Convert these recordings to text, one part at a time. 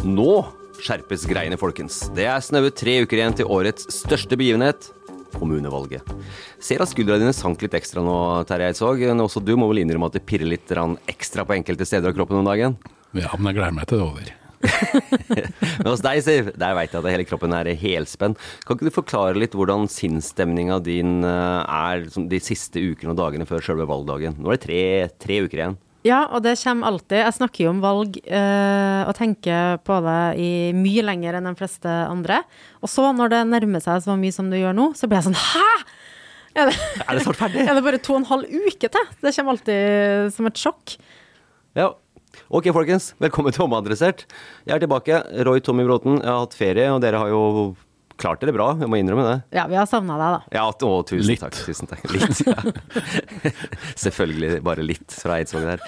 Nå skjerpes greiene, folkens. Det er snaue tre uker igjen til årets største begivenhet, kommunevalget. Ser at skuldra dine sank litt ekstra nå, Terje Eidsvåg. Men også du må vel innrømme at det pirrer litt ekstra på enkelte steder av kroppen om dagen? Ja, men jeg gleder meg til det er over. men hos deg, Siv, der veit jeg at hele kroppen er helspent. Kan ikke du forklare litt hvordan sinnsstemninga din eh, er de siste ukene og dagene før selve valgdagen? Nå er det tre, tre uker igjen. Ja, og det kommer alltid. Jeg snakker jo om valg øh, og tenker på det i mye lenger enn de fleste andre. Og så, når det nærmer seg så mye som det gjør nå, så blir jeg sånn Hæ?! Er det, er det snart ferdig? Er det bare to og en halv uke til? Det kommer alltid som et sjokk. Ja. Ok, folkens. Velkommen til Omadressert. Jeg er tilbake. Roy Tommy Bråten. Jeg har hatt ferie, og dere har jo klart dere bra, jeg må innrømme det. Ja, vi har savna deg, da. Ja, å, tusen litt. takk. Tusen takk. Litt, ja. Selvfølgelig bare litt fra Eidsvåg der.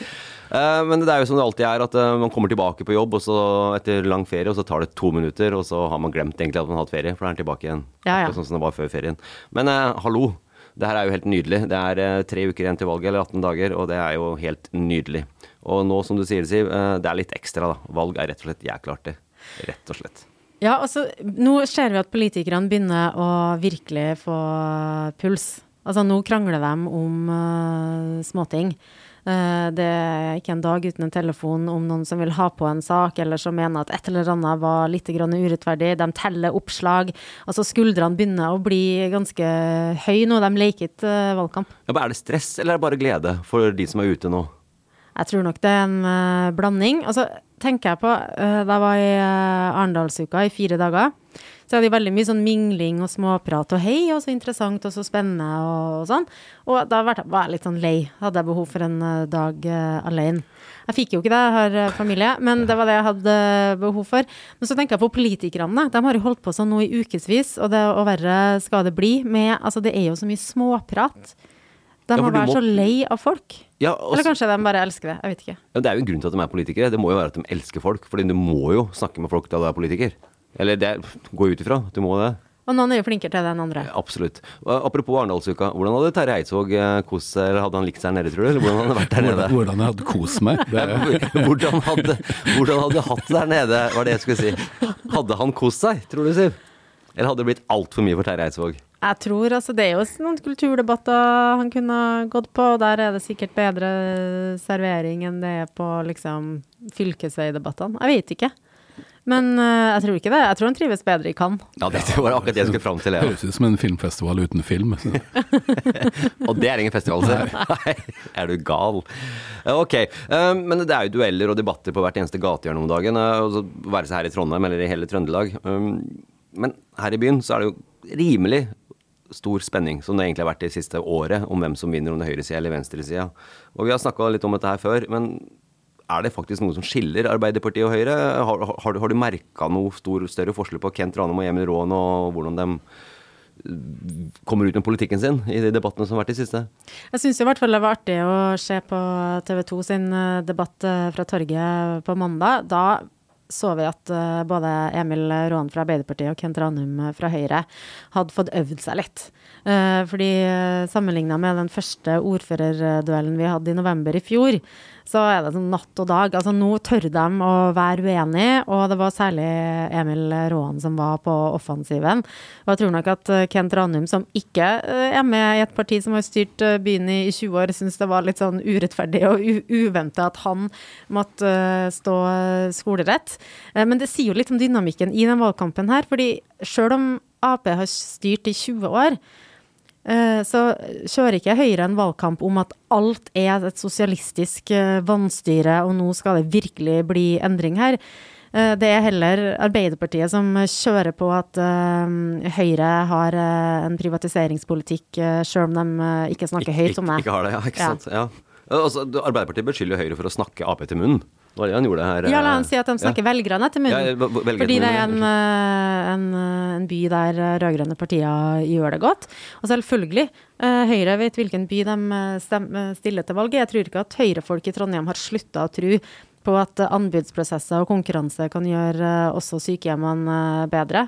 Uh, men det er jo som det alltid er, at uh, man kommer tilbake på jobb og så etter lang ferie, og så tar det to minutter, og så har man glemt egentlig at man har hatt ferie, for da er man tilbake igjen. Ja, ja. Sånn som det var før ferien. Men eh, hallo. Det her er jo helt nydelig. Det er tre uker igjen til valget, eller 18 dager, og det er jo helt nydelig. Og nå, som du sier, Siv, det er litt ekstra, da. Valg er rett og slett jækla artig. Rett og slett. Ja, altså, nå ser vi at politikerne begynner å virkelig få puls. Altså, nå krangler de om uh, småting. Uh, det er ikke en dag uten en telefon om noen som vil ha på en sak, eller som mener at et eller annet var litt urettferdig. De teller oppslag. Altså, skuldrene begynner å bli ganske høye nå. De leker ikke uh, valgkamp. Ja, Er det stress, eller er det bare glede for de som er ute nå? Jeg tror nok det er en uh, blanding. så tenker jeg på uh, Da jeg var i uh, Arendalsuka i fire dager, så hadde de veldig mye sånn mingling og småprat og hei, og så interessant og så spennende og, og sånn. Og da var jeg litt sånn lei. Hadde jeg behov for en dag alene. Jeg fikk jo ikke det, jeg har familie, men det var det jeg hadde behov for. Men så tenker jeg på politikerne. De har jo holdt på sånn nå i ukevis, og, det, og verre skal det bli. Med, altså, det er jo så mye småprat. De må være må... så lei av folk. Ja, også... Eller kanskje de bare elsker det. Jeg vet ikke. Ja, det er jo en grunn til at de er politikere. Det må jo være at de elsker folk. Fordi du må jo snakke med folk da du er politiker. Eller det går ut ifra. Du må det. Og noen er jo flinkere til det enn andre. Absolutt. Apropos Arendalsuka. Hvordan hadde Terje Eidsvåg eh, kost seg, eller hadde han likt seg nede, tror du? Eller hvordan hadde han vært der nede? Hvordan jeg hadde kost meg? hvordan, hadde, hvordan hadde hatt det der nede, var det jeg skulle si. Hadde han kost seg, tror du, Siv? Eller hadde det blitt altfor mye for Terje Eidsvåg? Jeg tror altså Det er jo noen kulturdebatter han kunne gått på, og der er det sikkert bedre servering enn det er på liksom fylkesveidebattene. Jeg vet ikke. Men uh, jeg tror ikke det. Jeg tror han trives bedre i Cannes. Ja, det var akkurat det jeg skulle fram til. Det høres ut som en filmfestival uten film. og det er ingen festival, så. Nei, er du gal. Ok, uh, men det er jo dueller og debatter på hvert eneste gatehjørne om dagen. Uh, være seg her i Trondheim eller i hele Trøndelag. Um, men her i byen så er det jo rimelig stor spenning, som det egentlig har vært det siste året, om hvem som vinner, om det er høyresida eller venstresida. Og vi har snakka litt om dette her før, men er det faktisk noe som skiller Arbeiderpartiet og Høyre? Har, har, har du merka noe stor, større forskjell på Kent Ranum og Emil Raan, og hvordan de kommer ut med politikken sin i de debattene som har vært i siste? Jeg syns i hvert fall det var artig å se på TV 2 sin eh, debatt eh, fra torget på mandag. Da så vi at uh, både Emil Raan fra Arbeiderpartiet og Kent Ranum fra Høyre hadde fått øvd seg litt. Uh, fordi sammenligna med den første ordførerduellen vi hadde i november i fjor, så er det sånn natt og dag. Altså Nå tør de å være uenige, og det var særlig Emil Råen som var på offensiven. Og jeg tror nok at Kent Ranum, som ikke er med i et parti som har styrt byen i 20 år, syns det var litt sånn urettferdig og uventa at han måtte stå skolerett. Men det sier jo litt om dynamikken i den valgkampen her, fordi sjøl om Ap har styrt i 20 år, så kjører ikke Høyre en valgkamp om at alt er et sosialistisk vanstyre, og nå skal det virkelig bli endring her. Det er heller Arbeiderpartiet som kjører på at Høyre har en privatiseringspolitikk, sjøl om de ikke snakker høyt om det. Ikke har det, ja. Ikke sant. Ja. Altså, Arbeiderpartiet beskylder Høyre for å snakke Ap til munnen. Det er det han gjorde her. Ja, la han si at de snakker ja. velgerne til munnen. Ja, velgerne fordi det er en, en, en by der rød-grønne partier gjør det godt. Og selvfølgelig, Høyre vet hvilken by de stiller til valget. Jeg tror ikke at Høyre-folk i Trondheim har slutta å tro på at anbudsprosesser og konkurranse kan gjøre også sykehjemmene bedre.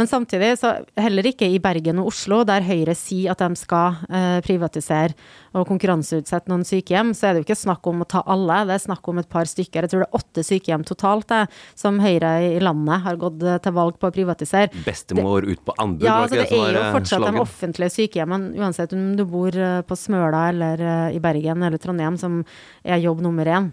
Men samtidig, så heller ikke i Bergen og Oslo, der Høyre sier at de skal eh, privatisere og konkurranseutsette noen sykehjem, så er det jo ikke snakk om å ta alle, det er snakk om et par stykker. Jeg tror det er åtte sykehjem totalt det, som Høyre i landet har gått til valg på å privatisere. Bestemor ut på anbud, Ja, var altså ikke det det som er jo var fortsatt de slagen? offentlige sykehjemmene, uansett om du bor eh, på Smøla eller eh, i Bergen eller Trondheim, som er jobb nummer én.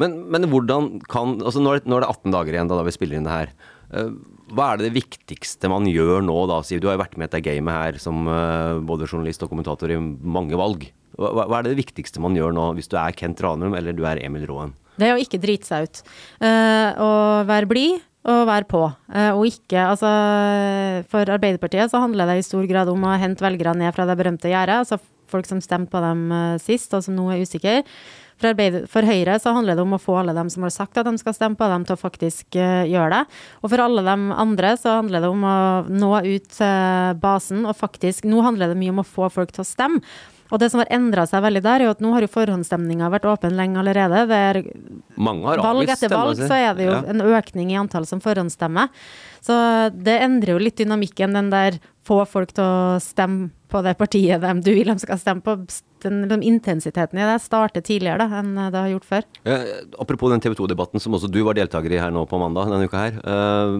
Men, men hvordan kan altså det, nå er det 18 dager igjen da, da vi spiller inn det her. Eh, hva er det viktigste man gjør nå, da? Siv, du har jo vært med i dette gamet her som eh, både journalist og kommentator i mange valg. Hva, er det viktigste man gjør nå, hvis du er Kent Ranum eller du er Emil Raan? Det er å ikke drite seg ut. Å og være blid og være på. Eh, og ikke Altså, for Arbeiderpartiet så handler det i stor grad om å hente velgere ned fra det berømte gjerdet. Altså folk som stemte på dem eh, sist, og som nå er usikre. For, Arbeider- for Høyre så handler det om å få alle dem som har sagt at de skal stemme på dem, til å faktisk uh, gjøre det. Og for alle de andre så handler det om å nå ut til basen, og faktisk Nå handler det mye om å få folk til å stemme. Og det som har endra seg veldig der, er jo at nå har jo forhåndsstemninga vært åpen lenge allerede. Det er valg etter valg så er det jo Ja. en økning i antall som forhåndsstemmer. Så det endrer jo litt dynamikken, den der få folk til å stemme på det partiet de du vil de skal stemme på. Den, den intensiteten i det starter tidligere da, enn det har gjort før. Eh, apropos den TV 2-debatten som også du var deltaker i her nå på mandag denne uka her. Eh,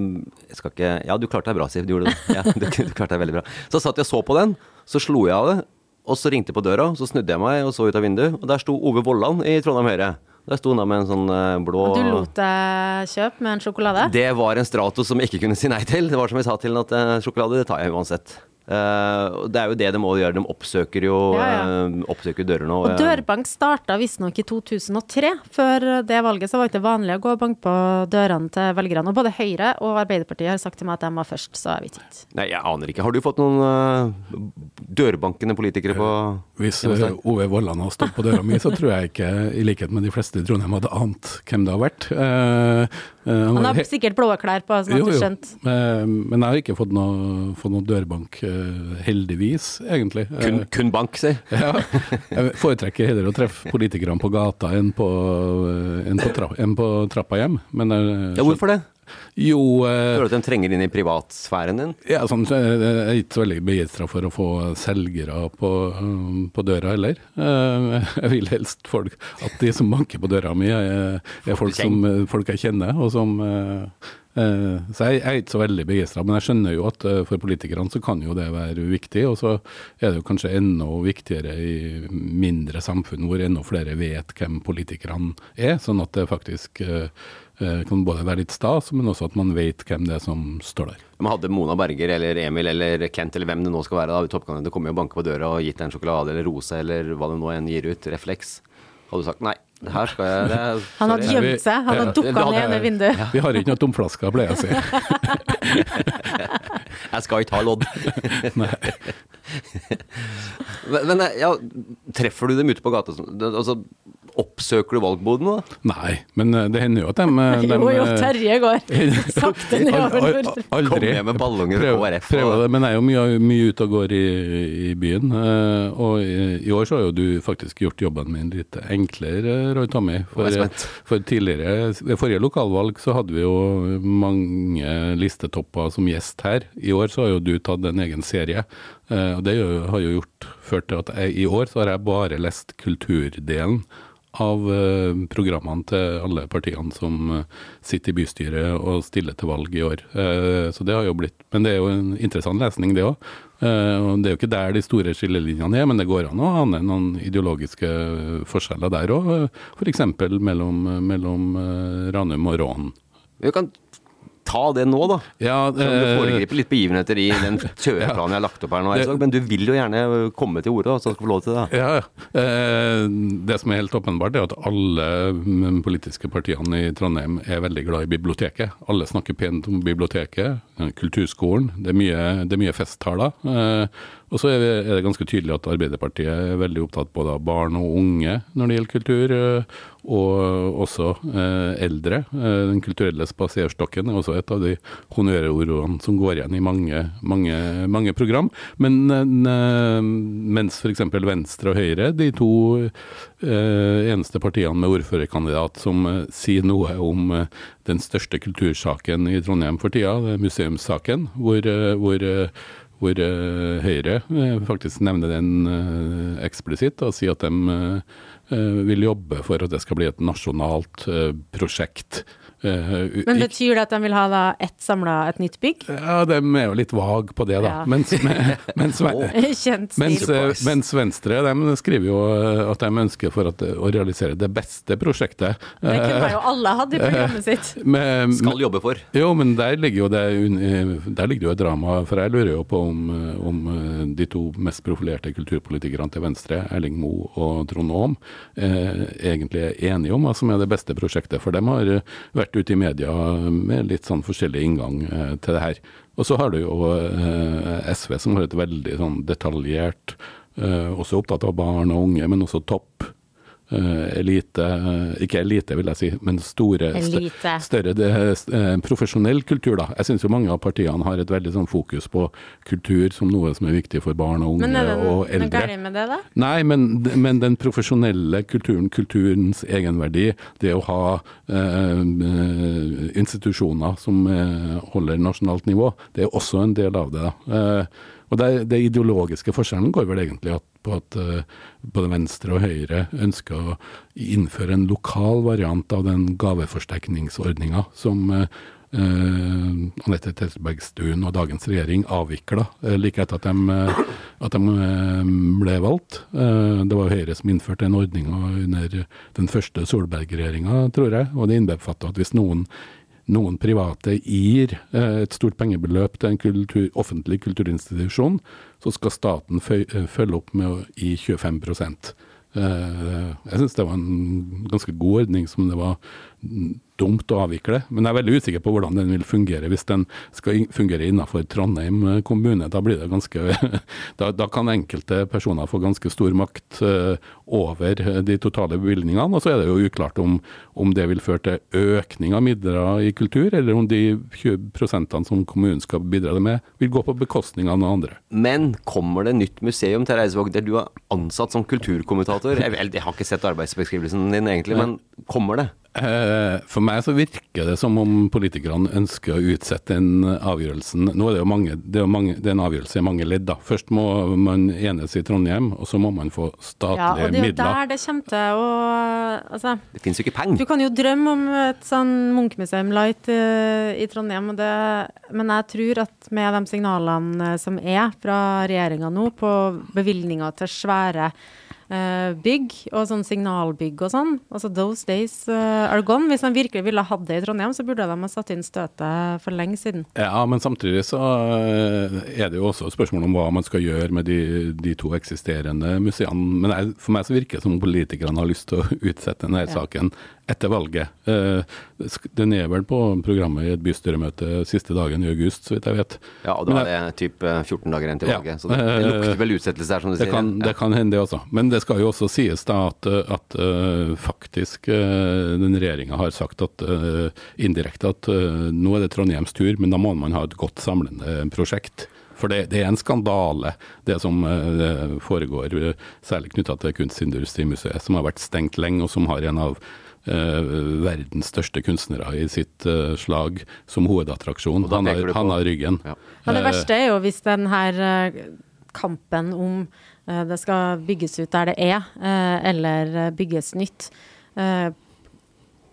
jeg skal ikke Ja, du klarte deg bra, Siv. Du gjorde det. Ja, du, du klarte deg veldig bra. Så satt jeg og så på den, så slo jeg av det, og så ringte jeg på døra, så snudde jeg meg og så ut av vinduet, og der sto Ove Vollan i Trondheim Høyre. Der sto han da med en sånn eh, blå du lot deg kjøpe med en sjokolade? Det var en Strato som jeg ikke kunne si nei til. Det var som jeg sa til ham, at eh, sjokolade det tar jeg uansett. Eh, og det er jo det de må gjøre. De oppsøker jo Ja, ja. eh, oppsøker dører nå. Og dørbank starta visstnok i 2003. Før det valget så var det ikke vanlig å gå og banke på dørene til velgerne. Og både Høyre og Arbeiderpartiet har sagt til meg at de var først, så jeg vet ikke. Nei, jeg aner ikke. Har du fått noen uh, dørbankende politikere på Hvis. Ove Vollan har stått på døra mi, så tror jeg ikke, i likhet med de fleste i Trondheim, hadde ant hvem det har vært. Eh, Han har he- sikkert blå klær på, sånn jo, jo. Eh, Men jeg har ikke fått noe, fått noe dørbank, eh, heldigvis, egentlig. Kun, kun bank, si. ja, jeg foretrekker heller å treffe politikerne på gata enn på, enn på, tra enn på trappa hjem. Men Ja, hvorfor det? Jo, eh, Føler du at de trenger inn i privatsfæren din? ja, sånn, er jeg er ikke så veldig begeistra for å få selgere på, um, på døra heller. Eh, jeg vil helst folk, at de som banker på døra mi, er, er folk, som, eh, folk jeg kjenner. og som... eh, eh, så jeg, er ikke så veldig begeistra, men jeg skjønner jo at eh, for politikerne så kan jo det være viktig. Og så er det jo kanskje enda viktigere i mindre samfunn hvor enda flere vet hvem politikerne er, sånn at det faktisk eh, eh, kan både være litt stas, men også at man vet hvem det er som står der. Men hadde Mona Berger eller Emil eller Kent eller hvem det nå skal være, da, i toppkandidat kommer og banke på døra og gitt deg en sjokolade eller rose eller hva det nå enn gir ut, refleks, hadde du sagt nei, her skal jeg det er, Han hadde gjemt seg, han hadde dukka ned under vinduet. Vi har ikke noe tomflasker, pleier jeg å si. Jeg skal ikke ha lodd. men, men ja, treffer du dem ute på gata? det- Altså, Oppsøker du valgbodene, da? Nei, men eh, det hender jo at de, eh, de Jo, jo, eh, Terje går sakte nedover. Al- al- Aldri. Kom hjem med ballonger og Prøv- KrF, prøver og- det, men jeg er jo mye, mye ute og går i, i byen. eh, Og i, i år så har jo du faktisk gjort jobben min litt enklere, Roy Tommy. For, for tidligere, ved forrige lokalvalg så hadde vi jo mange listetopper som gjest her. I år så har jo du tatt en egen serie. eh, Og det har jo gjort, ført til at jeg, i år så har jeg bare lest kulturdelen av eh, programmene til alle partiene som eh, sitter i bystyret og stiller til valg i år. Eh, så det har jo blitt, Men det er jo en interessant lesning, det òg. det er jo ikke der de store skillelinjene er, men det går an å ane noen ideologiske forskjeller der òg. F.eks. mellom, mellom eh, Ranum og Rån. Vi kan ta det nå, da. Ja, det, du eh, foregriper litt begivenheter i den kjøreplanen jeg har lagt opp her nå, Det, men du vil jo gjerne komme til orde, så du skal få lov til det. Ja, ja. Eh, Det som er helt åpenbart, er at alle mm, politiske partiene i Trondheim er veldig glad i biblioteket. Alle snakker pent om biblioteket, eh, kulturskolen. Det er mye, det er mye festtaler. Og så er det ganske tydelig at Arbeiderpartiet er veldig opptatt både av barn og unge når det gjelder kultur, eh, og også eh, eldre. Eh, Den kulturelle spaserstokken er også et av de honnørordene som går igjen i mange, mange, mange program. Men mens f.eks. Venstre og Høyre, de to eneste partiene med ordførerkandidat som sier noe om den største kultursaken i Trondheim for tida, museumssaken, hvor, hvor hvor eh, Høyre eh, faktisk nevner den eh, eksplisitt og sier at de vil jobbe for at det skal bli et nasjonalt prosjekt. Eh, u- Men betyr det at de vil ha da ett samla, et nytt bygg? ja, de er jo litt vag på det, da. Ja. Mens, mens, Kjent mens, eh, mens Venstre de skriver jo eh, at de ønsker for at, å realisere det beste prosjektet. Det kunne jo alle hatt i programmet sitt. Men, Skal jobbe for. Jo, men der ligger jo det, der ligger jo et drama. For jeg lurer jo på om, om de to mest profilerte kulturpolitikerne til Venstre, Erling Moe og Trond Aam, eh, egentlig er enige om hva som er det beste prosjektet. For de har eh, vært ute i media med litt sånn forskjellig inngang eh, til det her. Og så har du jo eh, SV som har et veldig sånn detaljert, eh, også opptatt av barn og unge, men også topp. Eh, elite, eh, ikke elite vil jeg si, men store, Elite. større det, eh, profesjonell kultur. da. Jeg syns jo mange av partiene har et veldig sånn fokus på kultur som noe som er viktig for barn og unge Men er det og eldre. galt med det, da? Nei, men, men den profesjonelle kulturen, kulturens egenverdi, det å ha eh, eh, institusjoner som eh, holder nasjonalt nivå, det er også en del av det. da. Eh, og det, det ideologiske forskjellen går vel egentlig på at eh, både Venstre og Høyre ønsker å innføre en lokal variant av den gaveforsterkningsordninga som Uh, Anette Trettebergstuen og dagens regjering avvikla uh, like etter at de, uh, at de ble valgt. Det var Høyre som innførte den ordninga under den første Solberg-regjeringa, tror jeg. Og det innbefatta at hvis noen noen private gir eh, et stort pengebeløp til en kultur, offentlig kulturinstitusjon, så skal staten eh, følge opp med å gi 25 Eh, Jeg syns det var en ganske god ordning som det var mm, dumt å avvikle. Men jeg er veldig usikker på hvordan den vil fungere hvis den skal fungere innenfor Trondheim eh, kommune. Da blir det ganske Da, da kan enkelte personer få ganske stor makt eh, over eh, de totale bevilgningene. Og så er det jo uklart om, om det vil føre til økning av midler i kultur, eller om de 20% som kommunen skal bidra med, vil gå på bekostning av noen andre. Men kommer det nytt museum til Reisevåg der du er ansatt som kulturkommentator? Jeg, jeg har ikke sett arbeidsbeskrivelsen din egentlig, men kommer det? Eh, For meg så virker det som om politikerne ønsker å utsette den avgjørelsen. Nå er det jo mange, det er, mange, det er en avgjørelse i mange ledd. da. Først må man enes i Trondheim, og så må man få statlige midler. Ja, og det er jo midler. der det kommer til å Altså, Det finnes jo ikke du Mm. kan jo drømme om et sånn Munch-museum light eh, i Trondheim, og det, men jeg tror at med de signalene eh, som er fra regjeringa nå på bevilgninger til svære bygg, og sånn signalbygg og sånn, altså those days eh, are gone. Hvis de virkelig ville hatt det i Trondheim, så burde de ha satt inn støtet for lenge siden. Ja, men samtidig så eh, er det jo også spørsmål om hva man skal gjøre med de, de to eksisterende museene. Men jeg, for meg så virker det som om politikerne har lyst til å utsette denne saken etter valget. Eh, Den er vel på programmet i et bystyremøte siste dagen i august, så vidt jeg vet. Ja, og da er det typ eh, 14 dager igjen til Ja. valget. Så det, det lukter vel utsettelse der, som du Det sier. kan, ja. det kan hende, det også. Men det, skal jo også sies da at, at uh, faktisk den regjeringa har sagt at indirekte at nå er det Trondheims tur, men da må man ha et godt samlende prosjekt. For det, det er en skandale, det som foregår, særlig knytta til Kunstindustrimuseet, som har vært stengt lenge, og som har en av verdens største kunstnere i sitt slag som hovedattraksjon. Han har, han har ryggen. Ja. ja. Det verste er jo hvis den her kampen om Eh, det skal bygges ut der det er, eh, eller bygges nytt. Eh,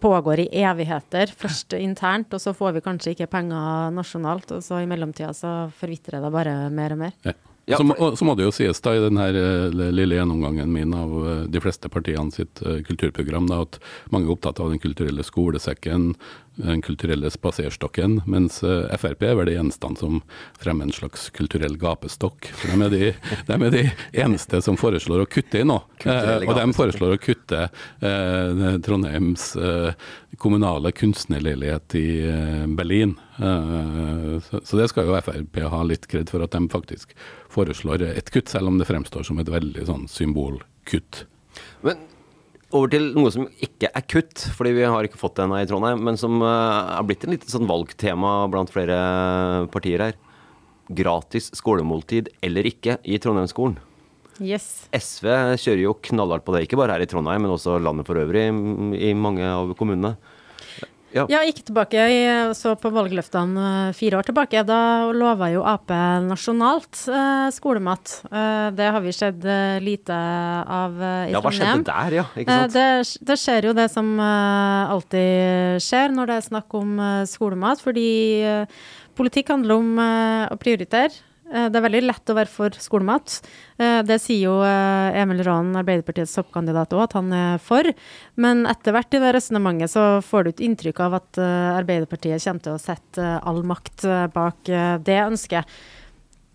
pågår i evigheter. Først internt, og så får vi kanskje ikke penger nasjonalt. Og så i mellomtida så forvitrer det bare mer og mer. Ja. Ja, så, må, så, må det jo sies da i denne lille gjennomgangen min av de fleste partiene sitt kulturprogram da, at mange er opptatt av den kulturelle skolesekken, den kulturelle spaserstokken, mens eh, Frp er vel det gjenstand som fremmer en slags kulturell gapestokk. For de er de, de, er de eneste som foreslår å kutte i nå. Eh, og de foreslår å kutte eh, Trondheims eh, kommunale kunstnerleilighet i eh, Berlin. Eh, så, så, det skal jo Frp ha litt kred for, at de faktisk foreslår et kutt, selv om det fremstår som et veldig sånn symbolkutt. Men over til noe som ikke er kutt, fordi vi har ikke fått det ennå i Trondheim, men som uh, er blitt en liten sånn valgtema blant flere partier her. Gratis skolemåltid eller ikke i Trondheimsskolen. Yes. SV kjører jo knallhardt på det, ikke bare her i Trondheim, men også landet for øvrig, i mange av kommunene. Ja. Jeg gikk tilbake jeg så på valgløftene eh, fire år tilbake. Da lova jo Ap nasjonalt eh, skolemat. Eh, det har vi sett eh, lite av eh, i ja, Hva skjedde der, ja? Ikke sant? Det, det, skjer jo det som eh, alltid skjer når det er snakk om skolemat, fordi politikk handler om å prioritere. Eh, det er veldig lett å være for skolemat. Eh, det sier jo eh, Emil Raan, Arbeiderpartiets toppkandidat òg, at han er for. Men etter hvert i det resonnementet så får du et inntrykk av at Arbeiderpartiet kommer til å sette all makt bak det ønsket.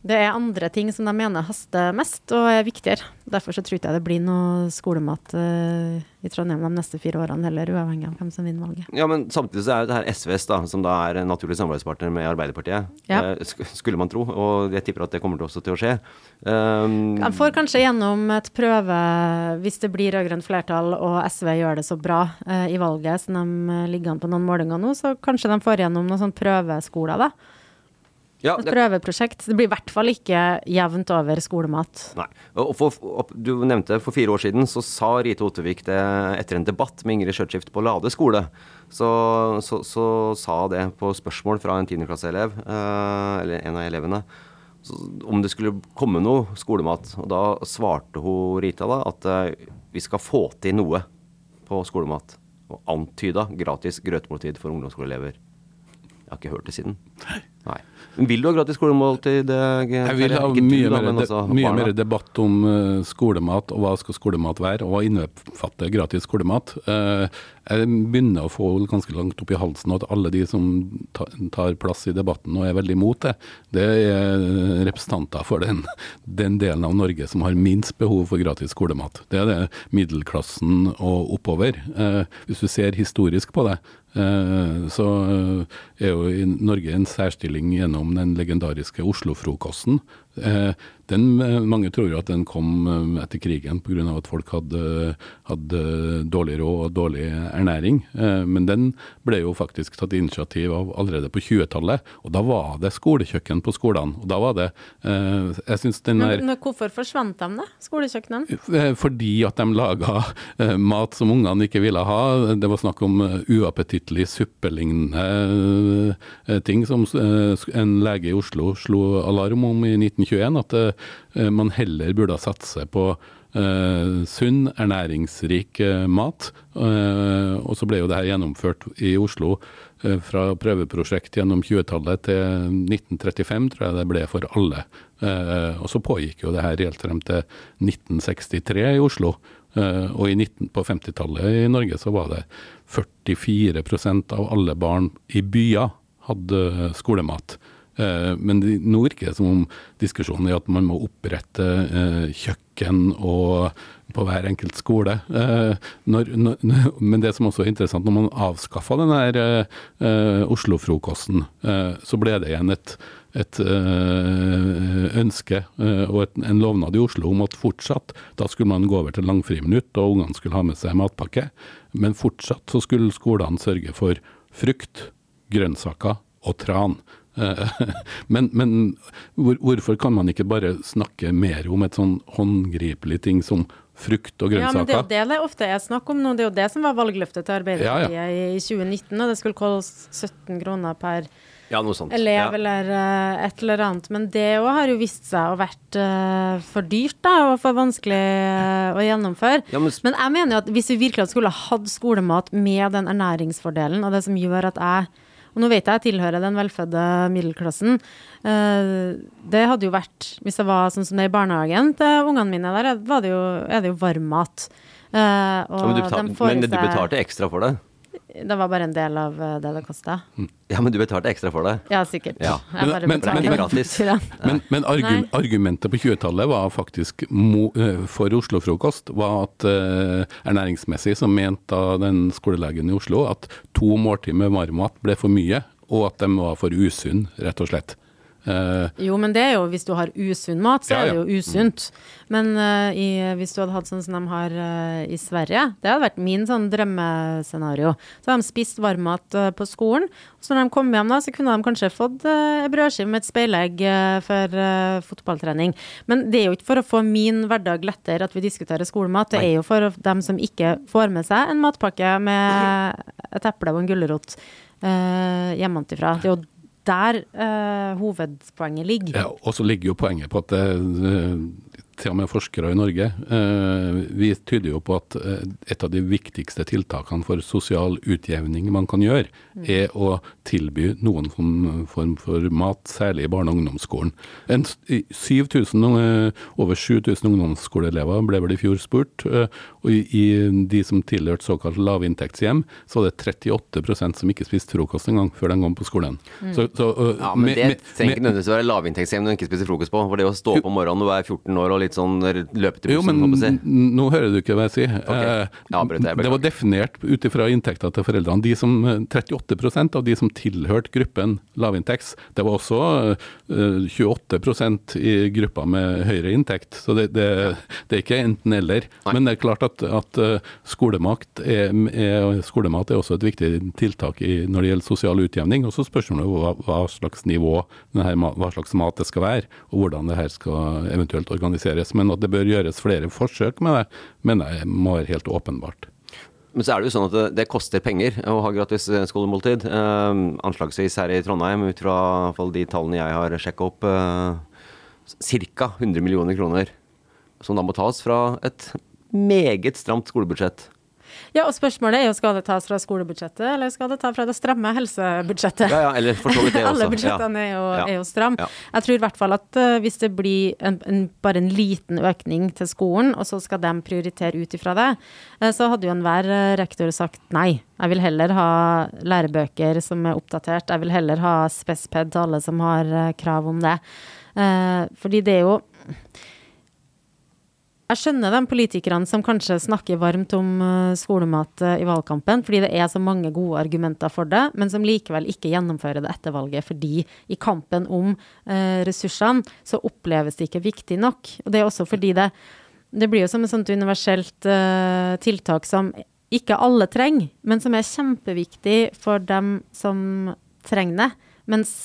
Det er andre ting som de mener haster mest og er viktigere. Derfor så tror jeg det blir noe skolemat uh, i Trondheim de neste fire årene heller, uavhengig av hvem som vinner valget. Ja, men samtidig så er jo det her SVs, da, som da er en naturlig samarbeidspartner med Arbeiderpartiet, ja. uh, skulle man tro. Og jeg tipper at det kommer også til å skje. Um, de får kanskje gjennom et prøve, hvis det blir rød-grønt flertall og SV gjør det så bra uh, i valget som de ligger an på noen målinger nå, så kanskje de får gjennom noen sånn prøveskoler, da. Ja, et prøveprosjekt. Det blir i hvert fall ikke jevnt over skolemat. Nei. Og for, du nevnte for fire år siden så sa Rite Ottervik det etter en debatt med Ingrid Skjørtskift på Lade skole. Så, så, så, sa det på spørsmål fra en tiendeklasseelev, eh, eller en av elevene, om det skulle komme noe skolemat. Og da svarte hun Rita da at eh, vi skal få til noe på skolemat. Og antyda gratis grøtmåltid for ungdomsskoleelever. Jeg har ikke hørt det siden. Nei. Vil du ha gratis skolemåltid? Jeg vil ha mye, mer, de, mye mer, debatt om uh, skolemat, og hva skal skolemat være, og hva innbefatter gratis skolemat. Uh, jeg begynner å få ganske langt opp i halsen at alle de som tar plass i debatten og er veldig imot det, det er representanter for den, den, delen av Norge som har minst behov for gratis skolemat. Det er det middelklassen og oppover. Uh, hvis du ser historisk på det, så er jo i Norge en særstilling gjennom den legendariske Oslo-frokosten. Eh, den, eh, mange tror jo at den kom eh, etter krigen pga. at folk hadde, hadde, dårlig råd og dårlig ernæring. Men den ble jo faktisk tatt initiativ av allerede på 20-tallet. Og da var det skolekjøkken på skolene. Og da var det jeg synes den er, men, hvorfor forsvant de, da? Skolekjøkkenene? Fordi at de laga mat som ungene ikke ville ha. Det var snakk om uappetittlig suppelignende ting som en lege i Oslo slo alarm om i 1920. 2021 at uh, man heller burde satse på Uh, sunn, ernæringsrik uh, mat. Uh, og så ble jo det her gjennomført i Oslo fra prøveprosjekt gjennom 20-tallet til 1935, tror jeg det ble for alle. og så pågikk jo det her helt frem til 1963 i Oslo. og i 19, på 50-tallet i Norge så var det 44% av alle barn i byer hadde skolemat. Eh, men nå virker det som om diskusjonen er at man må opprette eh, kjøkken og på hver enkelt skole. Eh, men det som også er interessant, når man avskaffa den eh, Oslo-frokosten, så ble det igjen et, et ønske og en lovnad i Oslo om at fortsatt, da skulle man gå over til langfriminutt, og ungene skulle ha med seg matpakke. Men fortsatt så skulle skolene sørge for frukt, grønnsaker og tran. Eh, men, men hvor, hvorfor kan man ikke bare snakke mer om et sånn håndgripelig ting som frukt og grønnsaker. Ja, men Det er jo det det ofte er snakk om nå. Det er jo det som var valgløftet til Arbeiderpartiet ja, ja. i 2019. og Det skulle koste 17 kroner per ja, noe sånt. elev eller uh, et eller annet. Men det òg har jo vist seg å vært uh, for dyrt da, og for vanskelig uh, å gjennomføre. Ja, men, men, jeg mener jo at hvis vi virkelig skulle hatt skolemat med den ernæringsfordelen, og det som gjør at jeg og nå vet jeg jeg tilhører den velfødde middelklassen. det hadde jo vært, hvis det var sånn som det i barnehagen til ungene mine, der det jo, er det jo varm mat. men, du betalte, men du betalte ekstra for det? Det var bare en del av eh, det det kosta. Mm. Ja, men du betalte ekstra for det? Ja, sikkert. Ja. Men, men, men, men, men Nei. argumentet på 20-tallet var faktisk mo, eh, for Oslo-frokost var at uh, ernæringsmessig så mente den skolelegen i Oslo at to måltider med varmmat ble for mye, og at de var for usunne, rett og slett. Uh, jo, men det er jo hvis du har usunn mat, så ja, er det jo usunt. Mm. Men uh, i, hvis du hadde hatt sånn som de har uh, i Sverige, det hadde vært min sånn drømmescenario. Så hadde de spist varmmat på skolen, og så når de kom hjem, da, så kunne de kanskje fått uh, brødskive med et speilegg for fotballtrening. Men det er jo ikke for å få min hverdag lettere at vi diskuterer skolemat, det er jo for dem som ikke får med seg en matpakke med et eple og en gulrot hjemmefra. Det er jo der uh, hovedpoenget ligger. Ja, og så ligger jo poenget på at det, uh, til og med forskere i Norge, eh, vi tyder jo på at eh, et av de viktigste tiltakene for sosial utjevning man kan gjøre, mm. er å tilby noen form for mat, særlig i barne- og ungdomsskolen. En, 7000, eh, over 7000 ungdomsskoleelever ble vel i fjor spurt, og i de som tilhørte såkalt lavinntektshjem, så var det 38% som ikke spiste frokost engang før de kom på skolen. Mm. Så, så, ja, men det trenger ikke nødvendigvis å være lavinntektshjem når du ikke spiser frokost på. For det å stå opp om morgenen og være 14 år og litt sånn løpe til bussen? Jo, men nå hører du ikke hva jeg sier. Okay. Ja, det var definert ut ifra inntekta til foreldrene. De som, 38 eh, av de som tilhørte gruppen lavinntekts, det var også 28 eh, i gruppa med høyere inntekt. Så det, det, det er ikke enten-eller. Men det er klart at, at eh, skolemat, er, er, skolemat, er, også et viktig tiltak i, når det gjelder sosial utjevning. Og så spørsmålet hva, hva slags nivå, denne, hva slags mat det skal være, og hvordan det her skal eventuelt organiseres. Men at det bør gjøres flere forsøk med det, mener jeg må være helt åpenbart. Men så er det jo sånn at det, det koster penger å ha gratis eh, skolemåltid. Eh, anslagsvis her i Trondheim, ut fra de tallene jeg har sjekka opp, eh, ca. 100 millioner kroner. Som da må tas fra et meget stramt skolebudsjett. Ja, og spørsmålet er jo skal det tas fra skolebudsjettet, eller skal det ta fra det stramme helsebudsjettet? Ja, ja, eller for så vidt det også. Alle budsjettene ja. er, jo, er jo stramme. Ja. Jeg tror i hvert fall at uh, hvis det blir en, en, bare en liten økning til skolen, og så skal de prioritere ut ifra det, uh, så hadde jo enhver uh, rektor sagt nei. Jeg vil heller ha lærebøker som er oppdatert. Jeg vil heller ha spesped til alle som har krav om det. fordi det er jo jeg skjønner de politikerne som kanskje snakker varmt om uh, skolemat uh, i valgkampen, fordi det er så mange gode argumenter for det, men som likevel ikke gjennomfører det etter valget. Fordi i kampen om eh, ressursene så oppleves det ikke viktig nok. Og det er også fordi det, det blir jo som et sånt universelt tiltak som ikke alle trenger, men som er kjempeviktig for dem som trenger det. Mens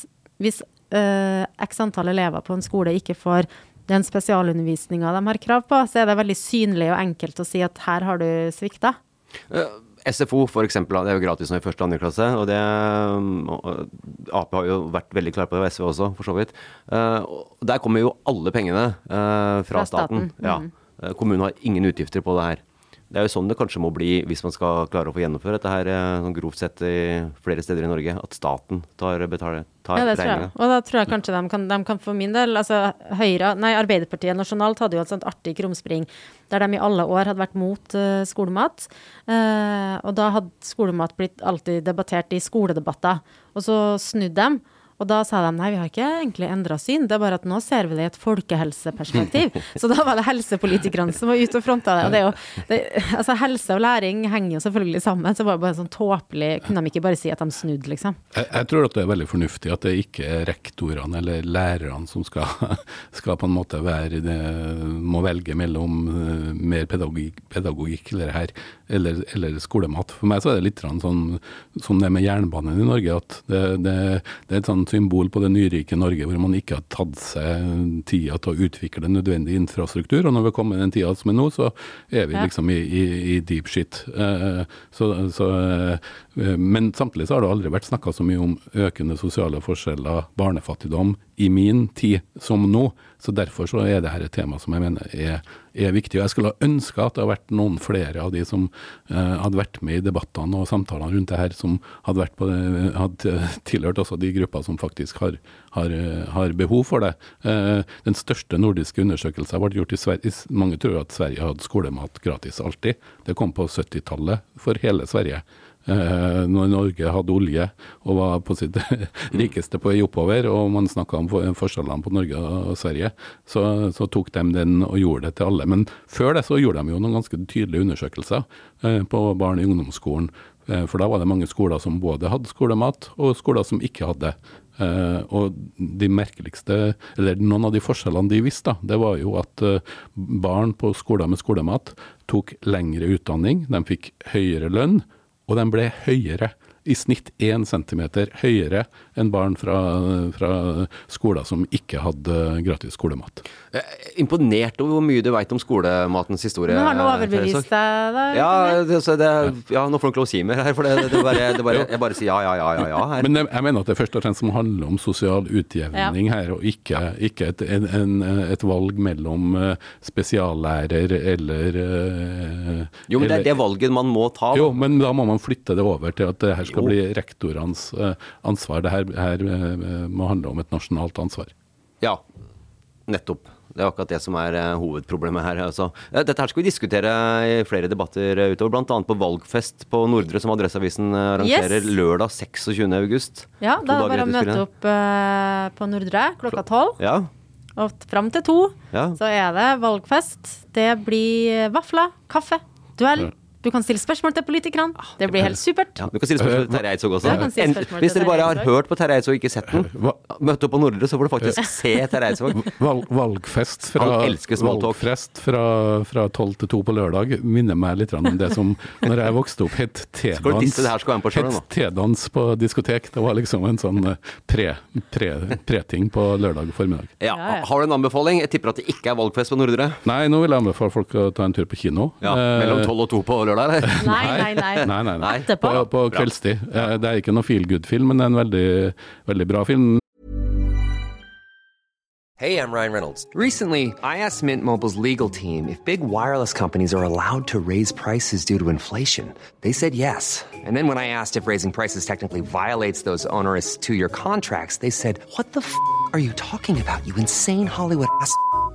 hvis x antall elever på en skole ikke får den spesialundervisninga de har krav på, så er det veldig synlig og enkelt å si at her har du svikta. Eh, SFO for eksempel, det er jo gratis nå i første og andre klasse. og det, Ap har jo vært veldig klar på det, og SV også, for så vidt. Uh, der kommer jo alle pengene fra, fra, staten. staten. Ja. Mm. Kommunen har ingen utgifter på det her. Det er jo sånn det kanskje må bli hvis man skal klare å få gjennomføre dette her eh, sånn grovt sett i flere steder i Norge. At staten tar, betaler, tar ja, det tror jeg. Og da tror jeg kanskje de kan, de kan for min del altså Høyre, nei Arbeiderpartiet nasjonalt hadde jo et sånt artig krumspring der de i alle år hadde vært mot uh, skolemat. Uh, og da hadde skolemat blitt alltid debattert i skoledebatter. Og så snudde de. Og da sa de nei, vi har ikke egentlig endra syn, det er bare at nå ser vi det i et folkehelseperspektiv. Så da var det helsepolitikerne som var ute og fronta det. Og det er jo det, Altså, helse og læring henger jo selvfølgelig sammen, så det var bare sånn tåpelig Kunne de ikke bare si at de snudde, liksom? Jeg, jeg, tror at det er veldig fornuftig at det ikke er rektorene eller lærerne som skal, skal på en måte være det, må velge mellom uh, mer pedagogikk, pedagogikk eller, her, eller, eller, skolemat. For meg så er det litt sånn som det med jernbanen i Norge, at det, det, det er et sånt symbol på det nyrike Norge hvor man ikke har tatt seg tida til å utvikle nødvendig infrastruktur. Og når vi kommer i den tida som er nå, så er vi liksom i, i, i deep shit. Uh, så, så, uh, men samtidig så har det aldri vært snakka så mye om økende sosiale forskjeller, barnefattigdom, i min tid som nå. Så derfor så er dette et tema som jeg mener er, er viktig. Jeg skulle ha ønska at det hadde vært noen flere av de som eh, hadde vært med i debattene og samtalene rundt det her, som hadde, det, hadde tilhørt også de grupper som faktisk har, har, har behov for det. Eh, den største nordiske undersøkelsen ble gjort i Sverige. Mange tror at Sverige hadde skolemat gratis alltid. Det kom på 70-tallet for hele Sverige. Eh, når Norge hadde olje og var på sitt rikeste på vei oppover, og man snakka om forskjellene på Norge og Sverige, så, så, tok de den og gjorde det til alle. Men før det så gjorde de jo noen ganske tydelige undersøkelser eh, på barn i ungdomsskolen. Eh, for da var det mange skoler som både hadde skolemat, og skoler som ikke hadde. Og de merkeligste, eller noen av de forskjellene de visste, det var jo at barn på skoler med skolemat tok lengre utdanning, de fikk høyere lønn, og den ble høyere i snitt 1 cm høyere enn barn fra, fra, skoler som ikke hadde gratis skolemat. Imponert over hvor mye du veit om skolematens historie. Men har du overbevist deg, da? Ja, det, det, ja, nå får du ikke lov å si mer her, for det, det bare, bare, jeg bare sier ja, ja, ja, ja. ja her. Men jeg mener at det først og fremst som handler om sosial utjevning ja. her, og ikke, ikke et, en, en, et, valg mellom eh, spesiallærer eller eh, Jo, men det er det valget man må ta. Jo, men da må man flytte det over til at det her skal jo. bli rektorenes uh, ansvar. Det her, her uh, må handle om et nasjonalt ansvar. Ja, nettopp. Det er akkurat det som er uh, hovedproblemet her. Altså. Dette her skal vi diskutere i flere debatter utover, bl.a. på valgfest på Nordre, som Adresseavisen arrangerer yes. lørdag 26.8. Ja, da er det bare å møte opp på Nordre klokka tolv. Ja. Og fram til to ja. så er det valgfest. Det blir vafler, kaffe, duell. Ja. Du kan stille spørsmål til politikerne. Det blir helt supert. Ja, du kan stille spørsmål til Terje Eidsvåg også. En, hvis dere bare har hørt på Terje Eidsvåg og ikke sett den, møtt opp på Nordre, så får du faktisk se Terje Eidsvåg. Valg, valgfest fra, valgfest fra, fra 12 til 2 på lørdag minner meg litt om det som når jeg vokste opp, het T-dans på, på diskotek. Det var liksom en sånn eh, pre-ting pre, pre på lørdag formiddag. Ja. Har du en anbefaling? Jeg tipper at det ikke er valgfest på Nordre? Nei, nå vil jeg anbefale folk å ta en tur på kino. Ja, mellom 12 og 2 på lørdag? Lørdag, eller? Nei, nei, nei. nei, nei, nei. Etterpå. På, på kveldstid. Det er ikke noe feel good-film, men det er en veldig, veldig bra film. Hey, I'm Ryan Reynolds. Recently, I asked Mint Mobile's legal team if big wireless companies are allowed to raise prices due to inflation. They said yes. And then when I asked if raising prices technically violates those onerous two-year contracts, they said, "What the f*** are you talking about? You insane Hollywood ass."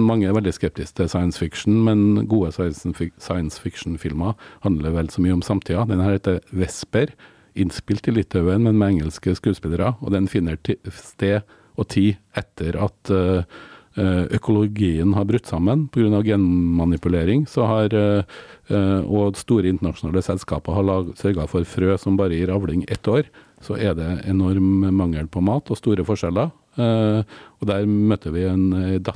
Mange er veldig skeptiske til science fiction, men gode science fiction-filmer handler vel så mye om samtida. Den her heter Vesper, innspilt i Litauen, men med engelske skuespillere. Og den finner sted og tid etter at uh, økologien har brutt sammen pga. genmanipulering. Har, uh, og store internasjonale selskaper har sørga for frø som bare gir avling ett år. Så er det enorm mangel på mat og store forskjeller. Uh, og der møtte vi en, en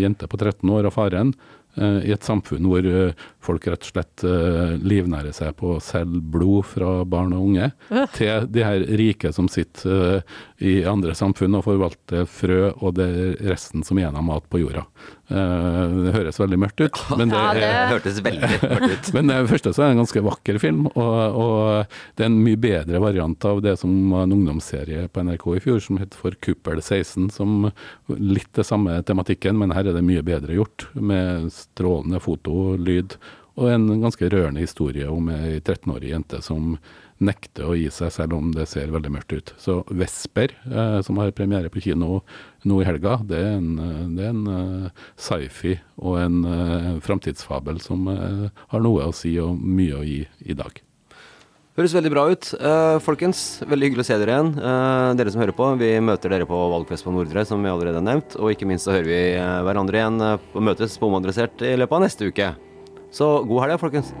jente på 13 år og faren i et samfunn hvor folk rett og slett livnærer seg på å selge blod fra barn og unge, til de her rike som sitter i andre samfunn og forvalter frø og det resten som igjen har mat på jorda. det høres veldig mørkt ut. Men det, ja, det... hørtes veldig mørkt ut. men det første så er det en ganske vakker film, og, og det er en mye bedre variant av det som var en ungdomsserie på NRK i fjor som het For Kuppel 16, som litt det samme tematikken, men her er det mye bedre gjort. Med strålende foto, lyd, og en ganske rørende historie om ei 13-årig jente som nekter å gi seg, selv om det ser veldig mørkt ut. Så 'Vesper', eh, som har premiere på kino nå i helga, det er en, det er en uh, sci-fi og en uh, framtidsfabel som uh, har noe å si og mye å gi i dag. Høres veldig bra ut. Uh, folkens, veldig hyggelig å se dere igjen. Uh, dere som hører på, vi møter dere på Valgfest på Nordre, som vi allerede har nevnt. Og ikke minst så hører vi uh, hverandre igjen og møtes på Omadressert i løpet av neste uke. Så god helg, folkens.